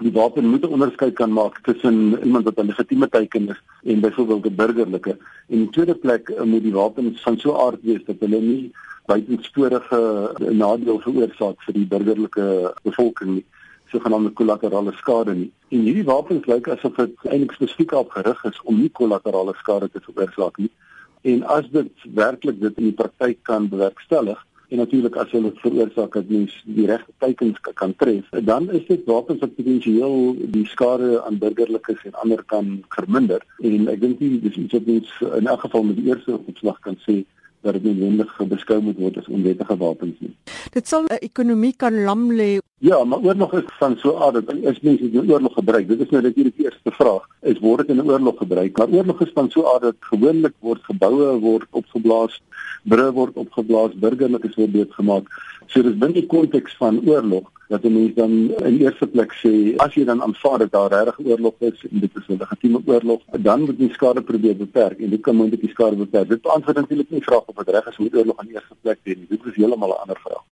Die wapen moet 'n onderskeid kan maak tussen iemand wat 'n legitieme teiken is en byvoorbeeld 'n burgerlike. En in tweede plek eh, moet die wapens van so aard wees dat hulle nie buitensporige nadeel veroorsaak vir die burgerlike bevolking nie sogenaamde kollaterale skade nie. En hierdie wapens lyk asof dit eintlik spesifiek op gerig is om nie kollaterale skade te veroorsaak nie. En as dit werklik dit in die praktyk kan bewerkstellig en natuurlik as hulle veroorsaak dat mens die regte teikens kan tref, dan is dit wapens wat potensieel die skade aan burgerlikes en ander kan verminder. En ek dink dis iets wat mens in elk geval met die eerste opslag kan sê dat dit noodwendig beskou moet word as onwettige wapens nie. Dit sal 'n ekonomie kan lam lê. Ja, maar oorlog is van so aard dat as mense in oorlog gebruik, dit is nou natuurlik die eerste vraag, is word dit in 'n oorlog gebruik? Maar oorlog is van so aard dat gewoonlik word geboue word opgeblaas, brûe word opgeblaas, burgerlikes word doodgemaak. So dis binne die konteks van oorlog dat 'n mens dan in eerste plek sê as jy dan aanvaar dat daar regtig oorlog is en dit is 'n legitieme oorlog, dan moet jy skade probeer beperk en dit kan moontlik die skade beperk. Dit beantwoord natuurlik nie vraag of dit reg is om oorlog aan die eerste plek te doen. Dit is heeltemal 'n ander vraag.